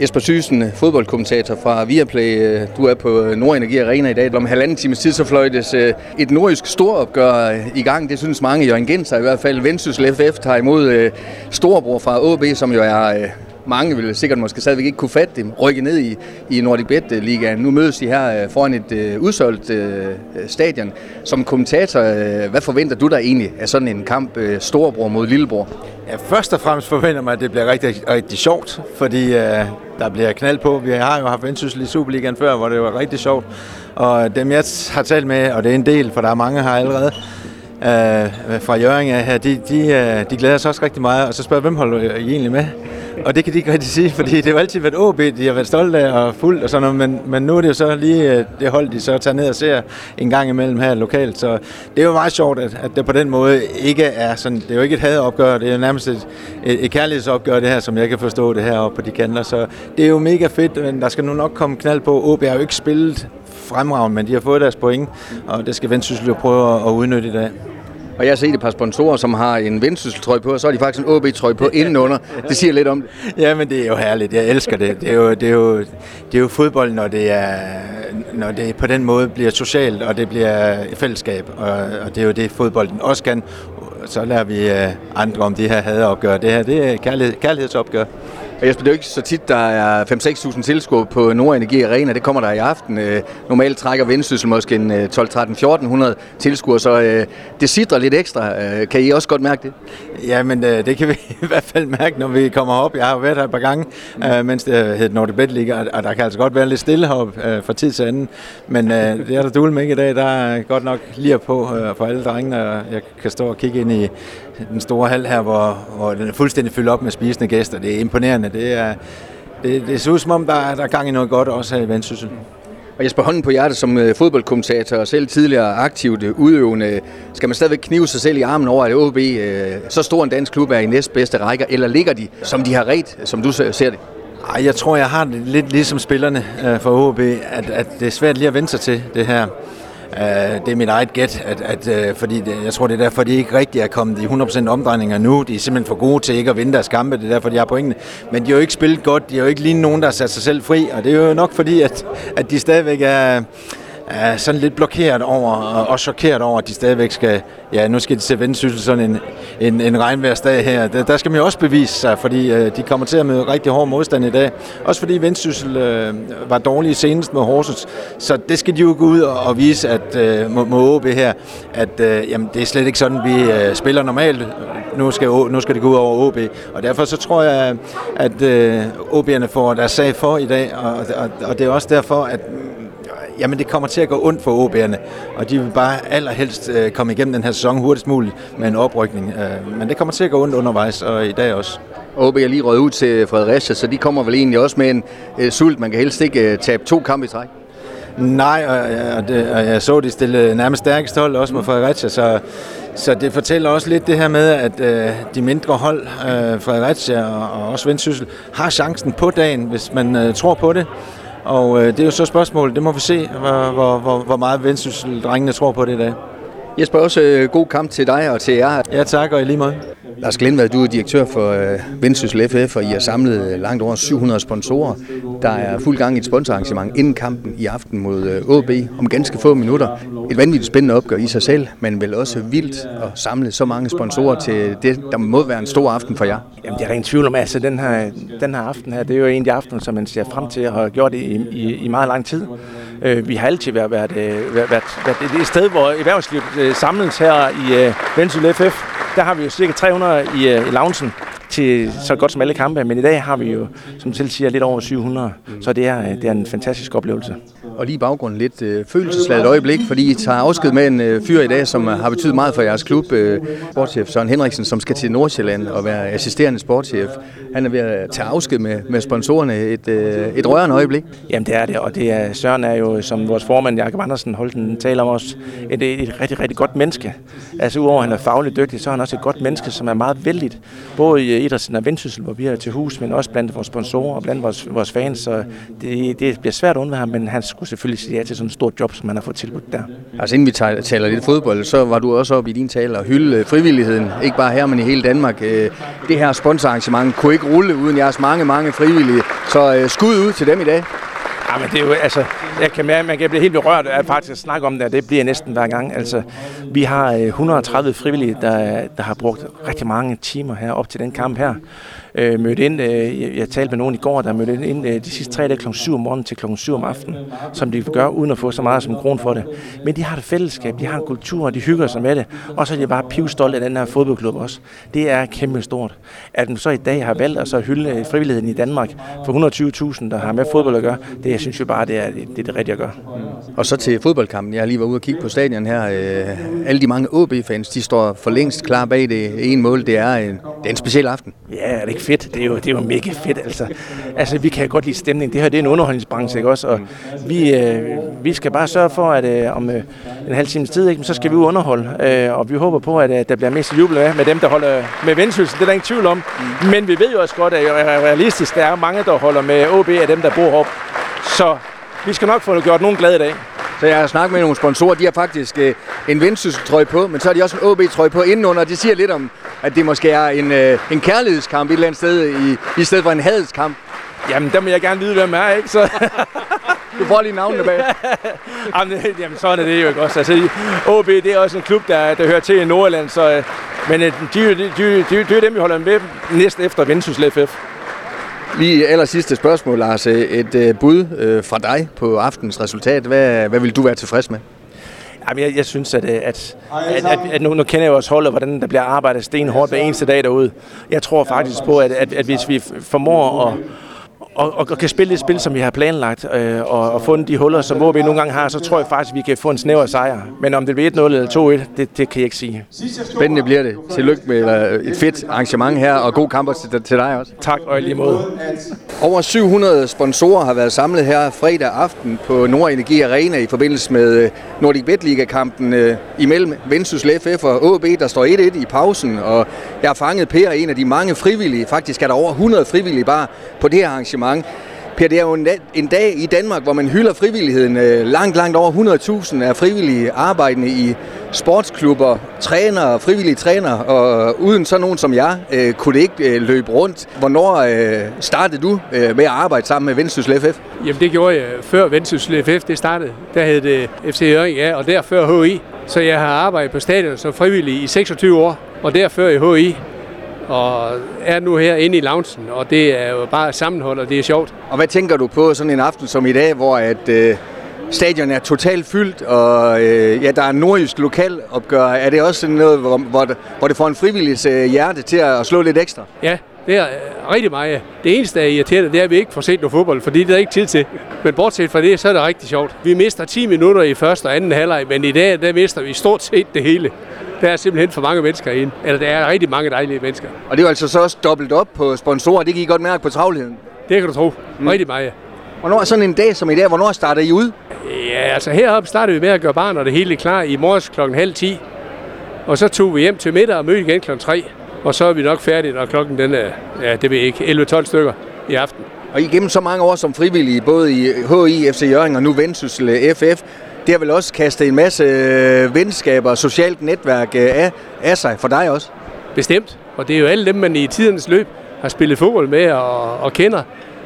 Jesper Thyssen, fodboldkommentator fra Viaplay. Du er på øh, Nordenergi Arena i dag. Om halvanden times tid så fløjtes øh, et nordisk storopgør øh, i gang. Det synes mange, Jørgen Genser i hvert fald. Vendsyssel FF tager imod Storbror fra AB, som jo er mange ville sikkert måske stadigvæk ikke kunne fatte dem, rykke ned i, i Nordic Bet Ligaen. Nu mødes de her foran et øh, udsolgt øh, stadion. Som kommentator, øh, hvad forventer du der egentlig af sådan en kamp, øh, storebror mod lillebror? Ja, først og fremmest forventer man, at det bliver rigtig, rigtig sjovt, fordi øh, der bliver knald på. Vi har jo haft Vendsyssel i Superligaen før, hvor det var rigtig sjovt. Og dem, jeg har talt med, og det er en del, for der er mange her allerede, øh, fra Jørgen her, de, de, øh, de glæder sig også rigtig meget. Og så spørger jeg, hvem holder I egentlig med? Og det kan de ikke rigtig sige, fordi det har altid været OB, de har været stolte af og fuldt og sådan noget, men, men nu er det jo så lige øh, det hold, de så tager ned og ser en gang imellem her lokalt. Så det er jo meget sjovt, at, at det på den måde ikke er sådan, det er jo ikke et hadopgør, det er jo nærmest et, et, et kærlighedsopgør det her, som jeg kan forstå det her oppe på de kanter. Så det er jo mega fedt, men der skal nu nok komme knald på. OB har jo ikke spillet fremragende, men de har fået deres point, og det skal Vendsyssel jo prøve at udnytte i dag. Og jeg har set et par sponsorer, som har en vendsysseltrøje på, og så har de faktisk en OB-trøje på indenunder. Det siger lidt om det. Ja, men det er jo herligt. Jeg elsker det. Det er jo, det er jo, det er jo fodbold, når det, er, når det på den måde bliver socialt, og det bliver fællesskab. Og, og det er jo det, fodbolden også kan. Så lærer vi øh, andre om de her hadeopgør. Det her det er kærlighed, kærlighedsopgør. Og Jesper, det er jo ikke så tit, der er 5-6.000 tilskuere på Nordenergi Arena. Det kommer der i aften. Øh, normalt trækker Vendsyssel måske en øh, 12-13-1400 tilskuere, så øh, det sidder lidt ekstra. Øh, kan I også godt mærke det? Ja, men øh, det kan vi i hvert fald mærke, når vi kommer op. Jeg har været her et par gange, mens det hed Nordic Bet League, og der kan altså godt være lidt stille heroppe fra tid til anden. Men det er der dul med ikke i dag. Der er godt nok lige på for alle drengene, og jeg kan stå og kigge ind i den store hal her, hvor, hvor den er fuldstændig fyldt op med spisende gæster. Det er imponerende. Det, er, det, det ser ud som om, der er, der er gang i noget godt også her i Vendsyssel. Og Jesper Hånden på hjertet som øh, fodboldkommentator og selv tidligere aktivt øh, udøvende, skal man stadigvæk knive sig selv i armen over, at OB, øh, så stor en dansk klub, er i næstbedste rækker, eller ligger de, som de har ret, som du ser det? Ej, jeg tror, jeg har det lidt ligesom spillerne for OB, at, at det er svært lige at vende sig til det her. Uh, det er mit eget gæt, at, at, uh, fordi det, jeg tror, det er derfor, de ikke rigtig er kommet i 100% omdrejninger nu. De er simpelthen for gode til ikke at vinde deres kampe, det er derfor, de har pointene. Men de har jo ikke spillet godt, de har jo ikke lige nogen, der har sat sig selv fri, og det er jo nok fordi, at, at de stadigvæk er er sådan lidt blokeret over og chokeret over, at de stadigvæk skal, ja, nu skal de se vendsyssel sådan en, en, en regnværsdag her. Der, der skal man jo også bevise sig, fordi øh, de kommer til at møde rigtig hård modstand i dag. Også fordi vendsyssel øh, var dårlige senest med Horsens. Så det skal de jo gå ud og, og vise at øh, må, må OB her, at øh, jamen, det er slet ikke sådan, vi øh, spiller normalt. Nu skal, nu skal det gå ud over OB. Og derfor så tror jeg, at øh, OB'erne får deres sag for i dag, og, og, og det er også derfor, at jamen det kommer til at gå ondt for OB'erne, og de vil bare allerhelst øh, komme igennem den her sæson hurtigst muligt med en oprykning. Øh, men det kommer til at gå ondt undervejs, og i dag også. OB er lige røget ud til Fredericia, så de kommer vel egentlig også med en øh, sult. Man kan helst ikke øh, tabe to kampe i træk. Nej, og, og, det, og jeg så, de stille nærmest stærkeste hold også med Fredericia, så, så det fortæller også lidt det her med, at øh, de mindre hold, øh, Fredericia og, og også Vendsyssel, har chancen på dagen, hvis man øh, tror på det. Og øh, det er jo så spørgsmålet, det må vi se, hvor, hvor, hvor, hvor meget Vendsyssel-drengene tror på det i dag. Jesper, også øh, god kamp til dig og til jer. Ja, tak, og i lige måde. Lars Glindvad, du er direktør for øh, Vendsyssel FF, og I har samlet øh, langt over 700 sponsorer. Der er fuld gang i et sponsorarrangement inden kampen i aften mod øh, AB om ganske få minutter. Et vanvittigt spændende opgør i sig selv, men vel også vildt at samle så mange sponsorer til det, der må være en stor aften for jer. Jamen, det er rent ingen tvivl om. Altså, den her, den her aften her, det er jo en af de aftener, som man ser frem til at have gjort i, i, i meget lang tid. Øh, vi har altid været, været, øh, været, været, været et sted, hvor erhvervslivet øh, samles her i Vendsyssel FF der har vi jo cirka 300 i, øh, i loungen til så godt som alle kampe, men i dag har vi jo, som selv siger, lidt over 700, så det er, øh, det er en fantastisk oplevelse. Og lige i baggrunden lidt øh, følelsesladet øjeblik, fordi I tager afsked med en øh, fyr i dag, som øh, har betydet meget for jeres klub, øh, sportschef Søren Henriksen, som skal til Nordsjælland og være assisterende sportschef. Han er ved at tage afsked med, med sponsorerne. Et, øh, et rørende øjeblik. Jamen det er det, og det er, Søren er jo, som vores formand Jakob Andersen holdt en tale om os, et, et rigtig, rigtig godt menneske. Altså udover at han er fagligt dygtig, så er han også et godt menneske, som er meget vældigt. Både i idrætsen og Vendsyssel, hvor vi er til hus, men også blandt vores sponsorer og blandt vores, vores fans. Så det, det bliver svært at undvære ham, men han skulle skulle selvfølgelig sige ja til sådan et stort job, som man har fået tilbudt der. Altså inden vi taler lidt fodbold, så var du også oppe i din tale og hylde frivilligheden, ikke bare her, men i hele Danmark. Det her sponsorarrangement kunne ikke rulle uden jeres mange, mange frivillige. Så skud ud til dem i dag. Ja, men det er jo, altså, jeg kan, man kan blive helt berørt af faktisk at snakke om det, det bliver næsten hver gang. Altså, vi har 130 øh, frivillige, der, der har brugt rigtig mange timer her op til den kamp her øh, mødte ind, øh, jeg, jeg talte med nogen i går, der mødte ind øh, de sidste tre dage kl. 7 om morgenen til kl. 7 om aftenen, som de gør uden at få så meget som kron for det. Men de har det fællesskab, de har en kultur, og de hygger sig med det. Og så er de bare pivstolte af den her fodboldklub også. Det er kæmpe stort. At de så i dag har valgt at så hylde frivilligheden i Danmark for 120.000, der har med fodbold at gøre, det jeg synes jo bare, det er det, det, er det rigtige at gøre. Og så til fodboldkampen. Jeg har lige været ude og kigge på stadion her. Øh, alle de mange OB-fans, de står for længst klar bag det ene mål. Det er en, det er en speciel aften. Ja, er det ikke fedt? Det er jo, det er jo mega fedt, altså. Altså, vi kan godt lide stemning. Det her det er en underholdningsbranche, ikke også? Og vi, øh, vi skal bare sørge for, at øh, om øh, en halv times tid, ikke, så skal vi underholde. Øh, og vi håber på, at øh, der bliver mest jubel med, med dem, der holder med vendsyssel. Det er der ingen tvivl om. Mm. Men vi ved jo også godt, at realistisk, der er mange, der holder med OB af dem, der bor op. Så vi skal nok få gjort nogen glade i dag. Så jeg har snakket med nogle sponsorer, de har faktisk øh, en vendsyssel på, men så har de også en OB-trøje på indenunder. Det siger lidt om, at det måske er en, øh, en kærlighedskamp et eller andet sted, i, i stedet for en hadeskamp. Jamen, der må jeg gerne vide, hvem er, ikke? Så... du får lige navnene bag. jamen, jamen, sådan er det jo ikke også. Altså, OB, det er også en klub, der, der hører til i Nordjylland, så... Øh, men de, de, de, de, de, er dem, vi holder med næste efter Vendsyssel FF. Lige aller sidste spørgsmål, Lars. Et øh, bud øh, fra dig på aftens resultat. Hvad, hvad vil du være tilfreds med? Jamen, jeg, jeg synes, at, at, at, at, at nu, nu kender jeg jo også holdet, hvordan der bliver arbejdet stenhårdt hver eneste dag derude. Jeg tror faktisk på, at, at, at hvis vi formår at, og, og, og kan spille det spil, som vi har planlagt, øh, og, og fundet de huller, som OB nogle gange har, så tror jeg faktisk, at vi kan få en snæver sejr. Men om det bliver 1-0 eller 2-1, det, det kan jeg ikke sige. Spændende bliver det. Tillykke med et fedt arrangement her, og god kamp til, til dig også. Tak, og lige måde. Over 700 sponsorer har været samlet her fredag aften på Nordenergi Arena i forbindelse med øh, Nordic Bet Liga-kampen øh, imellem Vendsyssel FF og AB, der står 1-1 i pausen. Og jeg har fanget Per, en af de mange frivillige. Faktisk er der over 100 frivillige bare på det her arrangement arrangement. Per, det er jo en, en dag i Danmark, hvor man hylder frivilligheden. Øh, langt, langt over 100.000 er frivillige arbejdende i sportsklubber, trænere, frivillige trænere, og øh, uden sådan nogen som jeg, øh, kunne det ikke øh, løbe rundt. Hvornår øh, startede du øh, med at arbejde sammen med Vendsyssel FF? Jamen det gjorde jeg øh, før Vendsyssel FF det startede. Der hed det FC Jørgen, ja, og der før HI. Så jeg har arbejdet på stadion som frivillig i 26 år, og der før i HI og er nu her inde i loungen, og det er jo bare sammenhold, og det er sjovt. Og hvad tænker du på sådan en aften som i dag, hvor at, øh, stadion er totalt fyldt, og øh, ja, der er nordjysk lokalopgør. Er det også sådan noget, hvor, hvor, det, hvor det får en frivillig øh, hjerte til at slå lidt ekstra? Ja, det er øh, rigtig meget. Det eneste, der er irriterende, det er, at vi ikke får set noget fodbold, fordi det er ikke tid til. Men bortset fra det, så er det rigtig sjovt. Vi mister 10 minutter i første og anden halvleg, men i dag, der mister vi stort set det hele. Der er simpelthen for mange mennesker ind. Eller der er rigtig mange dejlige mennesker. Og det er jo altså så også dobbelt op på sponsorer. Det kan I godt mærke på travlheden. Det kan du tro. Mm. Rigtig meget. Hvornår er sådan en dag som i dag? Hvornår starter I ud? Ja, altså heroppe startede vi med at gøre barn, og det hele klar i morges klokken halv 10. Og så tog vi hjem til middag og mødte igen klokken 3. Og så er vi nok færdige, når klokken den er, ja, det ved jeg ikke, 11-12 stykker i aften. Og igennem så mange år som frivillige, både i HI, FC Jørgen og nu Vendsyssel FF, det har vel også kastet en masse øh, venskaber og socialt netværk øh, af, af sig for dig også? Bestemt. Og det er jo alle dem, man i tidens løb har spillet fodbold med og, og kender.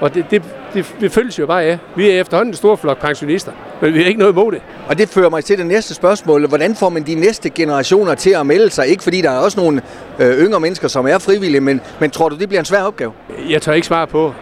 Og det, det, det, det følges jo bare af. Vi er efterhånden en stor flok pensionister, men vi har ikke noget imod det. Og det fører mig til det næste spørgsmål. Hvordan får man de næste generationer til at melde sig? Ikke fordi der er også nogle øh, yngre mennesker, som er frivillige, men, men tror du, det bliver en svær opgave? Jeg tør ikke svare på.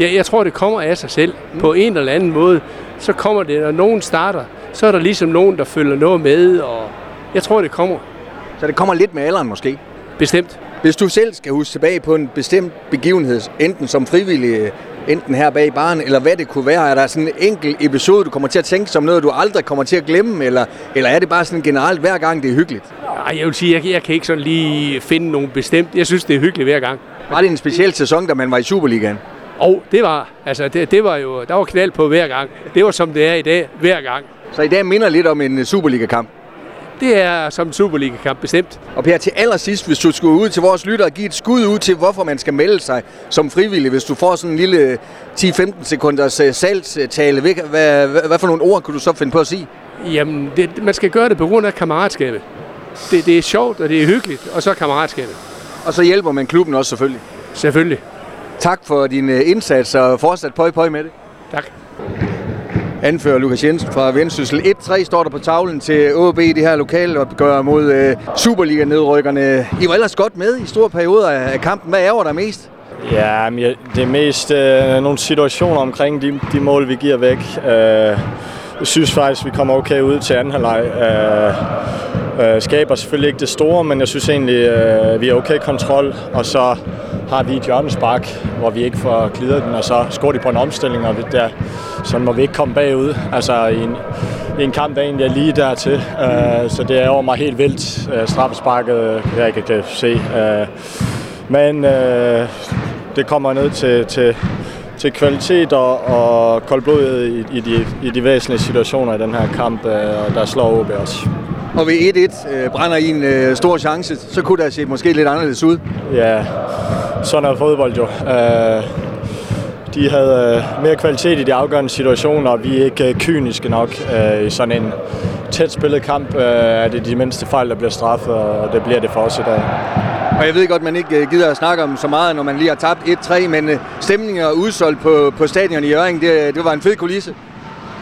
Jeg, jeg tror, det kommer af sig selv. På en eller anden måde, så kommer det, når nogen starter, så er der ligesom nogen, der følger noget med, og jeg tror, det kommer. Så det kommer lidt med alderen måske? Bestemt. Hvis du selv skal huske tilbage på en bestemt begivenhed, enten som frivillig, enten her bag baren, eller hvad det kunne være, er der sådan en enkelt episode, du kommer til at tænke som noget, du aldrig kommer til at glemme, eller, eller er det bare sådan generelt hver gang, det er hyggeligt? Ej, jeg vil sige, jeg, jeg kan ikke sådan lige finde nogen bestemt. Jeg synes, det er hyggeligt hver gang. Var det en speciel sæson, da man var i Superligaen? Og det var, altså det, det var jo, der var knald på hver gang. Det var som det er i dag, hver gang. Så i dag minder lidt om en Superliga-kamp? det er som Superliga-kamp bestemt. Og Per, til allersidst, hvis du skulle ud til vores lyttere og give et skud ud til, hvorfor man skal melde sig som frivillig, hvis du får sådan en lille 10-15 sekunders øh, salgstale, hvad, hvad, hvad for nogle ord kunne du så finde på at sige? Jamen, det, man skal gøre det på grund af kammeratskabet. Det, det er sjovt, og det er hyggeligt, og så kammeratskabet. Og så hjælper man klubben også selvfølgelig. Selvfølgelig. Tak for din øh, indsats, og fortsat pøj pøj med det. Tak. Anfører Lukas Jensen fra Vendsyssel. 1-3 står der på tavlen til AB i det her lokale opgør mod øh, Superliga-nedrykkerne. I var ellers godt med i store perioder af kampen. Hvad ærger der mest? Ja, det er mest øh, nogle situationer omkring de, de mål, vi giver væk. Øh, jeg synes faktisk, vi kommer okay ud til anden halvleg. Øh, øh, skaber selvfølgelig ikke det store, men jeg synes egentlig, øh, vi er okay kontrol. Og så har vi et hjørnespark, hvor vi ikke får glidet den, og så scorer de på en omstilling, og der, så må vi ikke komme bagud. Altså i en, i en kamp, der egentlig er lige dertil. Øh, så det er over mig helt vildt. Øh, straffesparket jeg ikke kan se. Øh, men øh, det kommer ned til, til, til kvalitet og, og koldblod i, i, de, i de væsentlige situationer i den her kamp, uh, der slår OB også. Og ved 1-1 øh, brænder I en øh, stor chance, så kunne det se måske lidt anderledes ud. Ja, sådan er fodbold jo. Uh, de havde uh, mere kvalitet i de afgørende situationer, og vi er ikke uh, kyniske nok uh, i sådan en tæt spillet kamp. Uh, er det de mindste fejl, der bliver straffet, og det bliver det for os i dag. Og jeg ved godt, man ikke gider at snakke om så meget, når man lige har tabt 1-3, men stemningen er udsolgt på, på stadion i Jørgen. Det, det var en fed kulisse.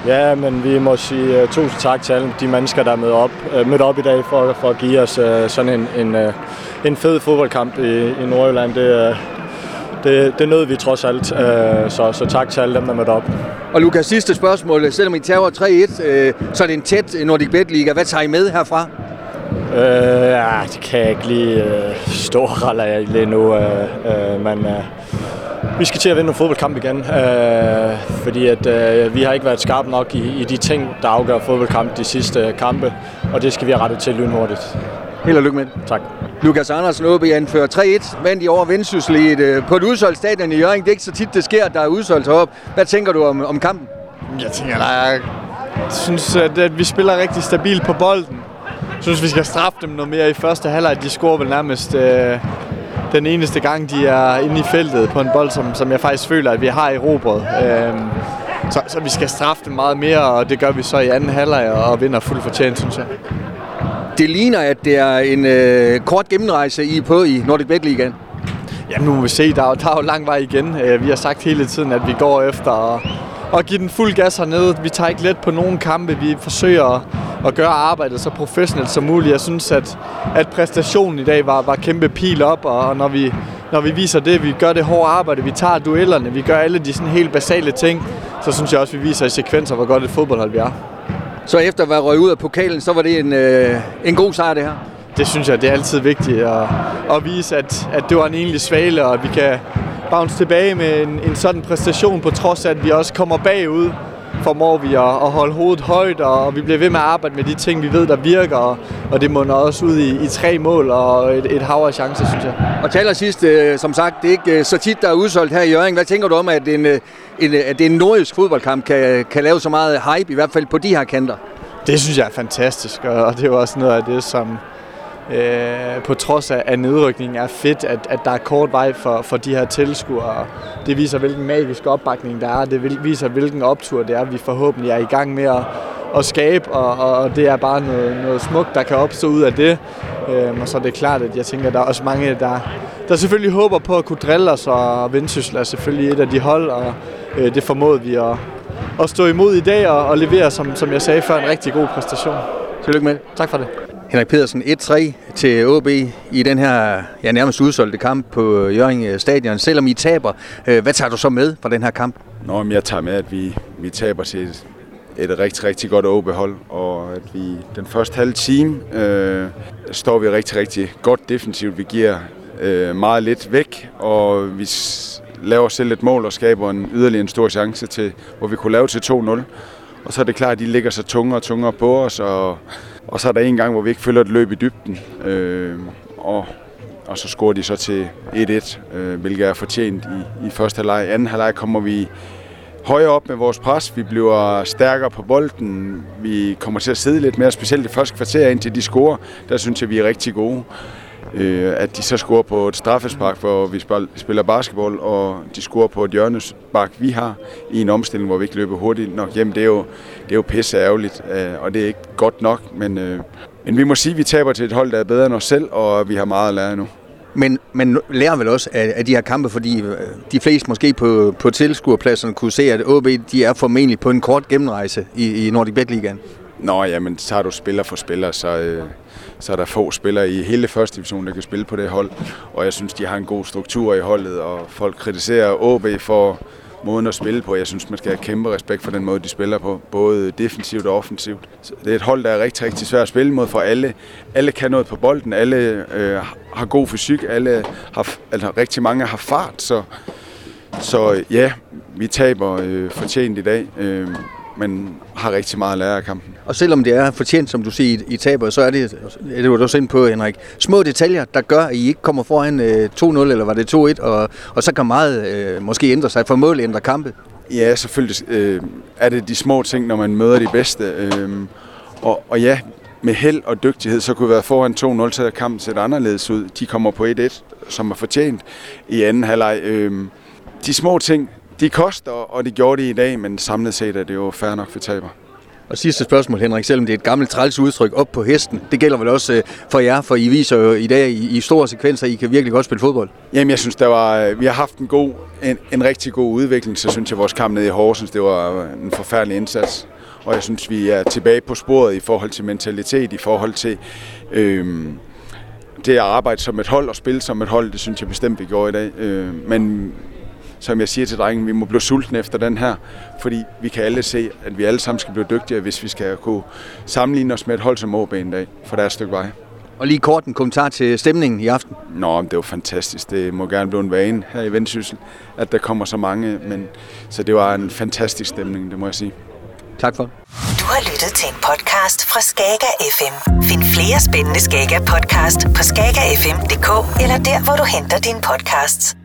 Ja, men vi må sige uh, tusind tak til alle de mennesker, der er mødt op, uh, mødt op i dag for, for at give os uh, sådan en, en, uh, en fed fodboldkamp i, i Nordjylland. Det, uh, det, det nød vi trods alt, uh, så, så tak til alle dem, der mødte op. Og Lukas, sidste spørgsmål. Selvom I tager 3-1, uh, så er det en tæt Nordic Bet Liga. Hvad tager I med herfra? Uh, ja, det kan jeg ikke lige uh, stå og lige nu, uh, uh, men... Uh, vi skal til at vinde en fodboldkamp igen, øh, fordi at, øh, vi har ikke været skarpe nok i, i de ting, der afgør fodboldkamp de sidste kampe, og det skal vi have rettet til lynhurtigt. Held og lykke med Tak. Lukas Andersen, OB anfører 3-1, vandt i over Vendsyssel i et, øh, på et udsolgt stadion i Jørgen. Det er ikke så tit, det sker, at der er udsolgt heroppe. Hvad tænker du om, om kampen? Jeg tænker, der er, jeg synes, at, at vi spiller rigtig stabilt på bolden. Jeg synes, vi skal straffe dem noget mere i første halvleg. De scorer vel nærmest øh, den eneste gang, de er inde i feltet på en bold, som, som jeg faktisk føler, at vi har i robret. Øhm, så, så vi skal straffe dem meget mere, og det gør vi så i anden halvleg og vinder fuldt fortjent, synes jeg. Det ligner, at det er en øh, kort gennemrejse, I er på i Nordic Bet Ligaen. Jamen nu må vi se, der er, der er jo lang vej igen. Vi har sagt hele tiden, at vi går efter at, at give den fuld gas hernede. Vi tager ikke let på nogen kampe. Vi forsøger at, at gøre arbejdet så professionelt som muligt. Jeg synes, at, at præstationen i dag var, var kæmpe pil op, og når vi, når vi viser det, vi gør det hårde arbejde, vi tager duellerne, vi gør alle de sådan helt basale ting, så synes jeg også, at vi viser i sekvenser, hvor godt et fodboldhold vi er. Så efter at være røget ud af pokalen, så var det en, øh, en god sejr, det her? Det synes jeg, det er altid vigtigt at, at vise, at, at det var en egentlig svale, og at vi kan bounce tilbage med en, en sådan præstation, på trods af, at vi også kommer bagud formår vi at, at holde hovedet højt, og, og vi bliver ved med at arbejde med de ting, vi ved, der virker, og, og det munder også ud i, i tre mål og et, et hav af chancer, synes jeg. Og til allersidst, øh, som sagt, det er ikke øh, så tit, der er udsolgt her i Jørgen. Hvad tænker du om, at en, øh, en, at en nordisk fodboldkamp kan, kan lave så meget hype, i hvert fald på de her kanter? Det synes jeg er fantastisk, og det er jo også noget af det, som øh, på trods af, af nedrykningen er fedt, at, at der er kort vej for, for de her tilskuere. Det viser, hvilken magisk opbakning der er. Det viser, hvilken optur det er, vi forhåbentlig er i gang med at, at skabe, og, og det er bare noget, noget smukt, der kan opstå ud af det. Øh, og så er det klart, at jeg tænker, at der er også mange, der, der selvfølgelig håber på at kunne drille os, og Vendsyssel er selvfølgelig et af de hold, og øh, det formåede vi at, at stå imod i dag og, og levere, som, som jeg sagde før, en rigtig god præstation. Tillykke med Tak for det. Henrik Pedersen 1-3 til OB i den her ja, nærmest udsolgte kamp på Jørgen Stadion. Selvom I taber, hvad tager du så med fra den her kamp? Nå, men jeg tager med, at vi, vi taber til et, et rigtig, rigtig godt OB-hold, og at vi den første halve time øh, står vi rigtig, rigtig godt defensivt. Vi giver øh, meget lidt væk, og vi laver selv et mål og skaber en yderligere en stor chance til, hvor vi kunne lave til 2-0. Og så er det klart, at de ligger så tungere og tungere på os, og, og så er der en gang, hvor vi ikke følger et løb i dybden. Øh, og, og så scorer de så til 1-1, øh, hvilket er fortjent i, i første halvleg. I anden halvleg kommer vi højere op med vores pres. Vi bliver stærkere på bolden. Vi kommer til at sidde lidt mere, specielt det første kvarter indtil de scorer. Der synes jeg, vi er rigtig gode. Øh, at de så scorer på et straffespark, hvor vi spiller basketball, og de scorer på et hjørnespark, vi har i en omstilling, hvor vi ikke løber hurtigt nok hjem. Det er jo, det er jo pisse ærgerligt, øh, og det er ikke godt nok, men, øh, men vi må sige, at vi taber til et hold, der er bedre end os selv, og vi har meget at lære nu. Men man lærer vel også af, af de her kampe, fordi øh, de fleste måske på, på tilskuerpladserne kunne se, at OB de er formentlig på en kort gennemrejse i, i Nordic Bet Ligaen. Nå, jamen, tager du spiller for spiller, så, øh, så er der få spillere i hele første division, der kan spille på det hold. Og jeg synes, de har en god struktur i holdet, og folk kritiserer OB for måden at spille på. Jeg synes, man skal have kæmpe respekt for den måde, de spiller på, både defensivt og offensivt. Så det er et hold, der er rigtig, rigtig svært at spille mod, for alle, alle kan noget på bolden, alle øh, har god fysik, alle har, altså, rigtig mange har fart, så, så ja, vi taber øh, fortjent i dag. Øh, men har rigtig meget at lære af kampen. Og selvom det er fortjent, som du siger, i, taber, så er det, det var du også ind på, Henrik, små detaljer, der gør, at I ikke kommer foran øh, 2-0, eller var det 2-1, og, og så kan meget øh, måske ændre sig, for mål ændre kampe. Ja, selvfølgelig øh, er det de små ting, når man møder de bedste. Øh, og, og ja, med held og dygtighed, så kunne vi være foran 2-0, så kampen set anderledes ud. De kommer på 1-1, som er fortjent i anden halvleg. Øh, de små ting, de koster, og det gjorde de i dag, men samlet set er det jo fair nok, for taber. Og sidste spørgsmål, Henrik, selvom det er et gammelt træls udtryk, op på hesten. Det gælder vel også øh, for jer, for I viser jo i dag i, i store sekvenser, I kan virkelig godt spille fodbold. Jamen, jeg synes, der var, øh, vi har haft en, god, en, en rigtig god udvikling, så synes jeg, vores kamp nede i Horsens, det var en forfærdelig indsats. Og jeg synes, vi er tilbage på sporet i forhold til mentalitet, i forhold til øh, det at arbejde som et hold og spille som et hold, det synes jeg bestemt, vi gjorde i dag. Øh, men som jeg siger til drengen, vi må blive sultne efter den her, fordi vi kan alle se, at vi alle sammen skal blive dygtigere, hvis vi skal kunne sammenligne os med et hold som OB en dag, for der er et stykke vej. Og lige kort en kommentar til stemningen i aften. Nå, det var fantastisk. Det må gerne blive en vane her i Vendsyssel, at der kommer så mange. Men, så det var en fantastisk stemning, det må jeg sige. Tak for. Du har lyttet til en podcast fra Skager FM. Find flere spændende Skager podcast på skagerfm.dk eller der, hvor du henter dine podcasts.